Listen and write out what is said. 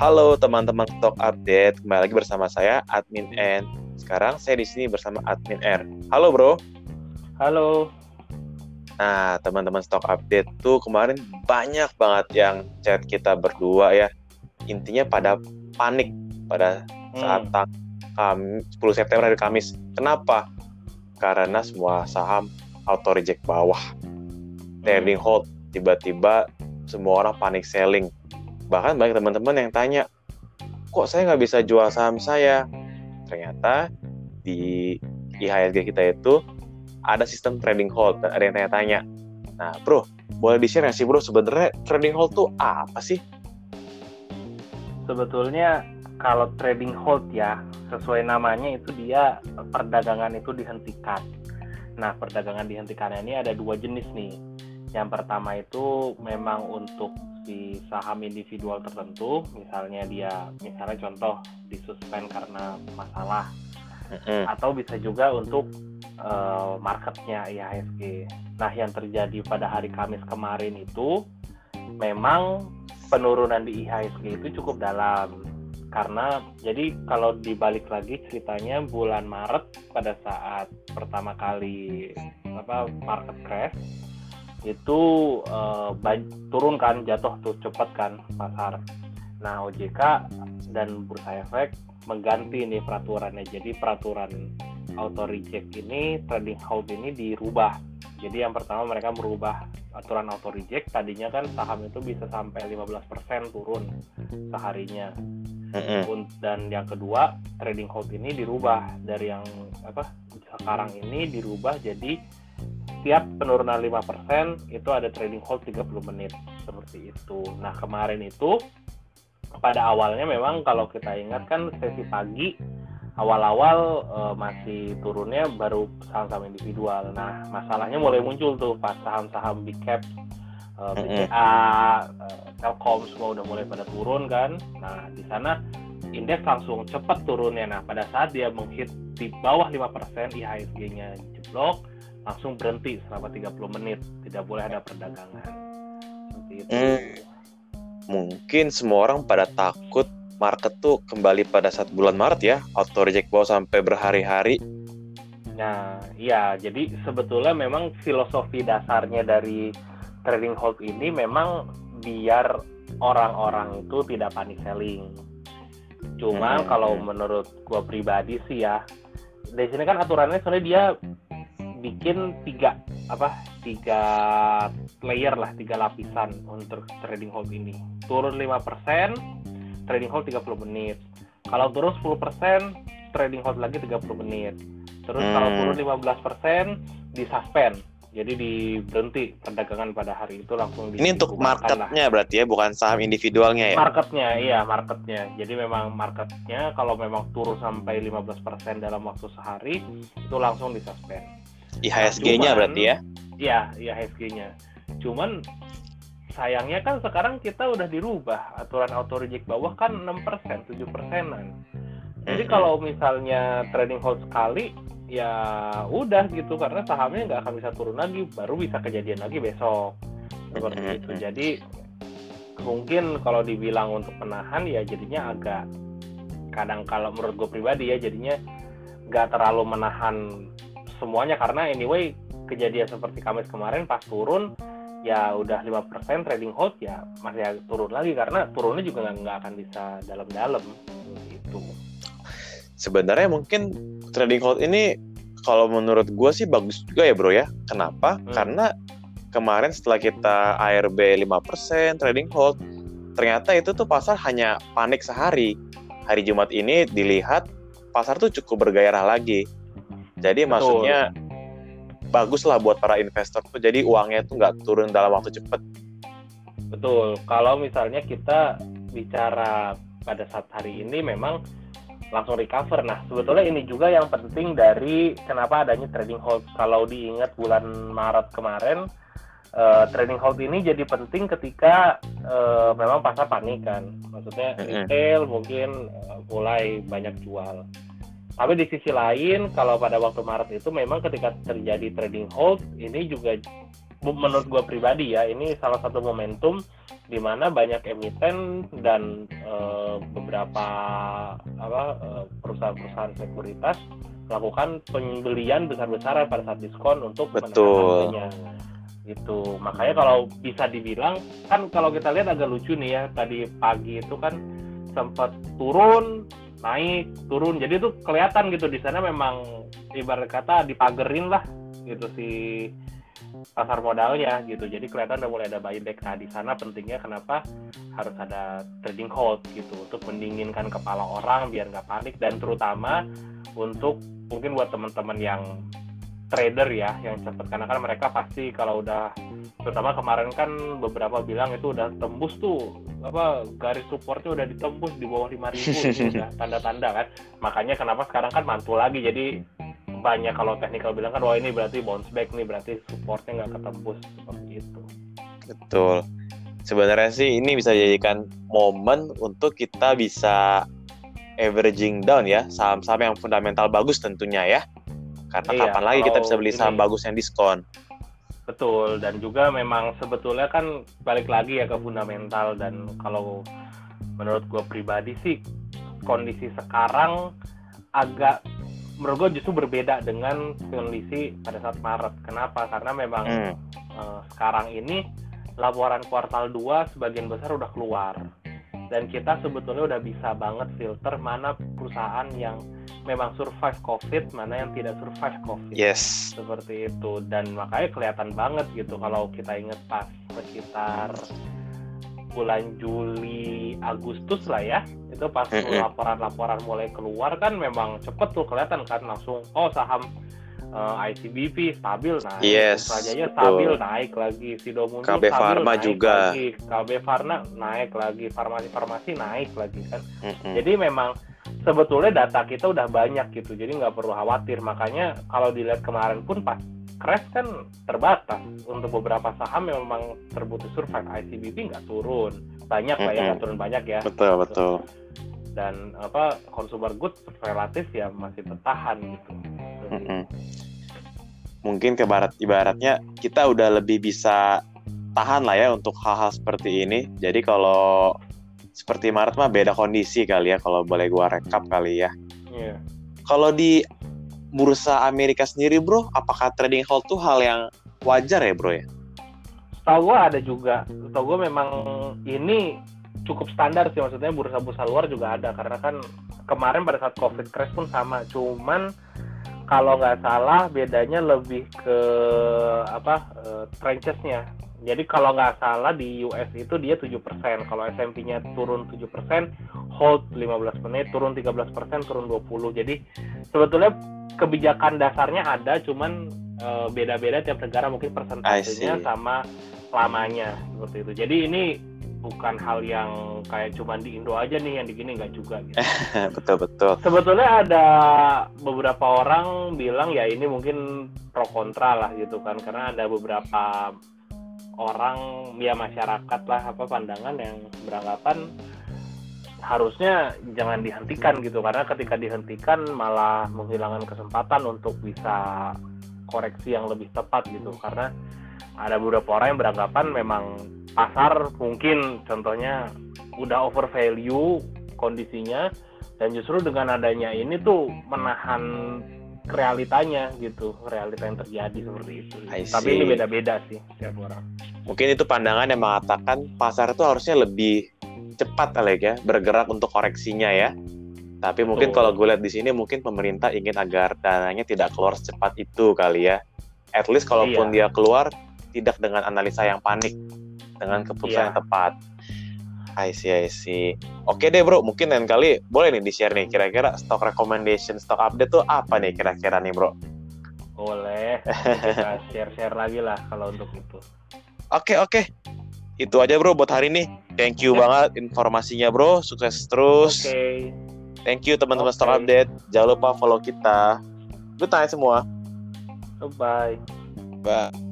Halo teman-teman Stock Update, kembali lagi bersama saya Admin N. Sekarang saya di sini bersama Admin R. Halo bro. Halo. Nah teman-teman Stock Update tuh kemarin banyak banget yang chat kita berdua ya. Intinya pada panik pada saat hmm. 10 September hari Kamis. Kenapa? Karena semua saham auto reject bawah. Trading hmm. hold tiba-tiba semua orang panik selling bahkan banyak teman-teman yang tanya kok saya nggak bisa jual saham saya? Ternyata di IHSG kita itu ada sistem trading hold dan ada yang tanya-tanya. Nah bro boleh di share nggak sih bro? Sebenarnya trading hold tuh apa sih? Sebetulnya kalau trading hold ya sesuai namanya itu dia perdagangan itu dihentikan. Nah perdagangan dihentikannya ini ada dua jenis nih. Yang pertama itu memang untuk di saham individual tertentu, misalnya dia misalnya contoh disuspend karena masalah, mm-hmm. atau bisa juga untuk uh, marketnya IHSG. Nah, yang terjadi pada hari Kamis kemarin itu memang penurunan di IHSG itu cukup dalam karena jadi kalau dibalik lagi ceritanya bulan Maret pada saat pertama kali apa market crash itu uh, turun kan jatuh tuh cepat kan pasar. Nah OJK dan Bursa Efek mengganti nih peraturannya. Jadi peraturan auto reject ini trading hold ini dirubah. Jadi yang pertama mereka merubah aturan auto reject. Tadinya kan saham itu bisa sampai 15% turun seharinya. Dan yang kedua trading hold ini dirubah. Dari yang apa sekarang ini dirubah jadi setiap penurunan 5% itu ada trading hold 30 menit seperti itu. Nah, kemarin itu pada awalnya memang kalau kita ingat kan sesi pagi awal-awal e, masih turunnya baru saham-saham individual. Nah, masalahnya mulai muncul tuh pas saham-saham big cap e, BCA, e, Telkom semua udah mulai pada turun kan. Nah, di sana indeks langsung cepat turunnya. Nah, pada saat dia menghit di bawah 5%, IHSG-nya jeblok, langsung berhenti selama 30 menit tidak boleh ada perdagangan. Seperti itu. Hmm, mungkin semua orang pada takut market tuh kembali pada saat bulan Maret ya auto reject bawah sampai berhari-hari. Nah iya jadi sebetulnya memang filosofi dasarnya dari trading hold ini memang biar orang-orang itu tidak panik selling. Cuma hmm. kalau menurut gua pribadi sih ya di sini kan aturannya soalnya dia bikin tiga apa tiga layer lah tiga lapisan untuk trading hold ini. Turun 5% trading hold 30 menit. Kalau turun 10% trading hold lagi 30 menit. Terus hmm. kalau turun 15% di suspend. Jadi di berhenti perdagangan pada hari itu langsung ini untuk marketnya lah. berarti ya bukan saham individualnya ya? Marketnya iya marketnya. Jadi memang marketnya kalau memang turun sampai 15% dalam waktu sehari itu langsung disuspend IHSG-nya berarti ya? Iya, IHSG-nya. Cuman sayangnya kan sekarang kita udah dirubah aturan auto reject bawah kan 6%, 7 persenan. Jadi kalau misalnya trading hold sekali ya udah gitu karena sahamnya nggak akan bisa turun lagi, baru bisa kejadian lagi besok seperti itu. Jadi mungkin kalau dibilang untuk menahan ya jadinya agak kadang kalau menurut gue pribadi ya jadinya nggak terlalu menahan semuanya karena anyway kejadian seperti Kamis kemarin pas turun ya udah 5% trading hold ya masih turun lagi karena turunnya juga nggak akan bisa dalam-dalam gitu. Sebenarnya mungkin trading hold ini kalau menurut gue sih bagus juga ya bro ya. Kenapa? Hmm. Karena kemarin setelah kita ARB 5% trading hold ternyata itu tuh pasar hanya panik sehari. Hari Jumat ini dilihat pasar tuh cukup bergairah lagi jadi Betul. maksudnya bagus lah buat para investor tuh. Jadi uangnya tuh nggak turun dalam waktu cepat. Betul. Kalau misalnya kita bicara pada saat hari ini memang langsung recover. Nah, sebetulnya ini juga yang penting dari kenapa adanya trading hold. Kalau diingat bulan Maret kemarin, uh, trading hold ini jadi penting ketika uh, memang pasar panik kan. Maksudnya retail mungkin uh, mulai banyak jual. Tapi di sisi lain, kalau pada waktu Maret itu memang ketika terjadi trading hold, ini juga menurut gue pribadi ya, ini salah satu momentum di mana banyak emiten dan uh, beberapa apa uh, perusahaan-perusahaan sekuritas melakukan pembelian besar-besaran pada saat diskon untuk betul. itu makanya kalau bisa dibilang kan kalau kita lihat agak lucu nih ya tadi pagi itu kan sempat turun naik turun. Jadi itu kelihatan gitu di sana memang ibarat kata dipagerin lah gitu si pasar modalnya gitu. Jadi kelihatan udah mulai ada buyback nah di sana pentingnya kenapa? Harus ada trading hold gitu. Untuk mendinginkan kepala orang biar nggak panik. Dan terutama untuk mungkin buat teman-teman yang trader ya yang cepat karena kan mereka pasti kalau udah terutama kemarin kan beberapa bilang itu udah tembus tuh apa garis supportnya udah ditembus di bawah 5000 ribu tanda-tanda kan. Makanya kenapa sekarang kan mantul lagi. Jadi banyak kalau teknikal bilang kan wah ini berarti bounce back nih berarti supportnya nggak ketembus. Seperti itu. Betul. Sebenarnya sih ini bisa dijadikan momen untuk kita bisa averaging down ya saham-saham yang fundamental bagus tentunya ya karena iya, kapan lagi kita bisa beli saham ini, bagus yang diskon betul dan juga memang sebetulnya kan balik lagi ya ke fundamental dan kalau menurut gue pribadi sih kondisi sekarang agak menurut gue justru berbeda dengan kondisi pada saat Maret. Kenapa? Karena memang hmm. uh, sekarang ini laporan kuartal 2 sebagian besar udah keluar. Dan kita sebetulnya udah bisa banget filter mana perusahaan yang memang survive COVID, mana yang tidak survive COVID. Yes. Seperti itu. Dan makanya kelihatan banget gitu kalau kita ingat pas sekitar bulan Juli Agustus lah ya itu pas laporan-laporan mulai keluar kan memang cepet tuh kelihatan kan langsung oh saham uh, eh, ICBP stabil naik. Yes, Rajanya stabil naik lagi. Sido muncul KB stabil Pharma naik juga. lagi. KB Pharma naik lagi. Farmasi-farmasi naik lagi kan? Mm-hmm. jadi memang sebetulnya data kita udah banyak gitu. Jadi nggak perlu khawatir. Makanya kalau dilihat kemarin pun pas crash kan terbatas. Untuk beberapa saham yang memang terbukti survive ICBP nggak turun. Banyak lah ya nggak turun banyak ya. Betul betul. Dan apa consumer goods relatif ya masih bertahan gitu mungkin ke barat ibaratnya kita udah lebih bisa tahan lah ya untuk hal-hal seperti ini. Jadi kalau seperti Maret mah beda kondisi kali ya kalau boleh gua rekap kali ya. Yeah. kalau di bursa Amerika sendiri bro apakah trading hold tuh hal yang wajar ya bro ya? Tahu gue ada juga. Tahu gue memang ini cukup standar sih maksudnya bursa-bursa luar juga ada. Karena kan kemarin pada saat covid crash pun sama. Cuman kalau nggak salah bedanya lebih ke apa uh, trenchesnya jadi kalau nggak salah di US itu dia 7%, kalau S&P-nya turun 7%, hold 15 menit, turun 13%, turun 20. Jadi sebetulnya kebijakan dasarnya ada, cuman uh, beda-beda tiap negara mungkin persentasenya sama lamanya seperti itu. Jadi ini bukan hal yang kayak cuman di Indo aja nih yang di gini nggak juga gitu. betul betul. Sebetulnya ada beberapa orang bilang ya ini mungkin pro kontra lah gitu kan karena ada beberapa orang ya masyarakat lah apa pandangan yang beranggapan harusnya jangan dihentikan gitu karena ketika dihentikan malah menghilangkan kesempatan untuk bisa koreksi yang lebih tepat gitu karena ada beberapa orang yang beranggapan memang pasar mungkin contohnya udah over value kondisinya dan justru dengan adanya ini tuh menahan realitanya gitu realita yang terjadi seperti itu. Tapi ini beda-beda sih setiap orang. Mungkin itu pandangan yang mengatakan pasar itu harusnya lebih cepat kali ya bergerak untuk koreksinya ya. Tapi mungkin kalau gue lihat di sini mungkin pemerintah ingin agar dananya tidak keluar secepat itu kali ya. At least kalaupun iya. dia keluar tidak dengan analisa yang panik dengan keputusan iya. yang tepat I see, I see. Oke deh bro, mungkin lain kali boleh nih di-share nih kira-kira stock recommendation, stock update tuh apa nih kira-kira nih bro? Boleh, share-share lagi lah kalau untuk itu. Oke, oke. Itu aja bro buat hari ini. Thank you banget informasinya bro, sukses terus. Oke. Okay. Thank you teman-teman okay. stock update. Jangan lupa follow kita. Lu tanya semua. Bye. Bye.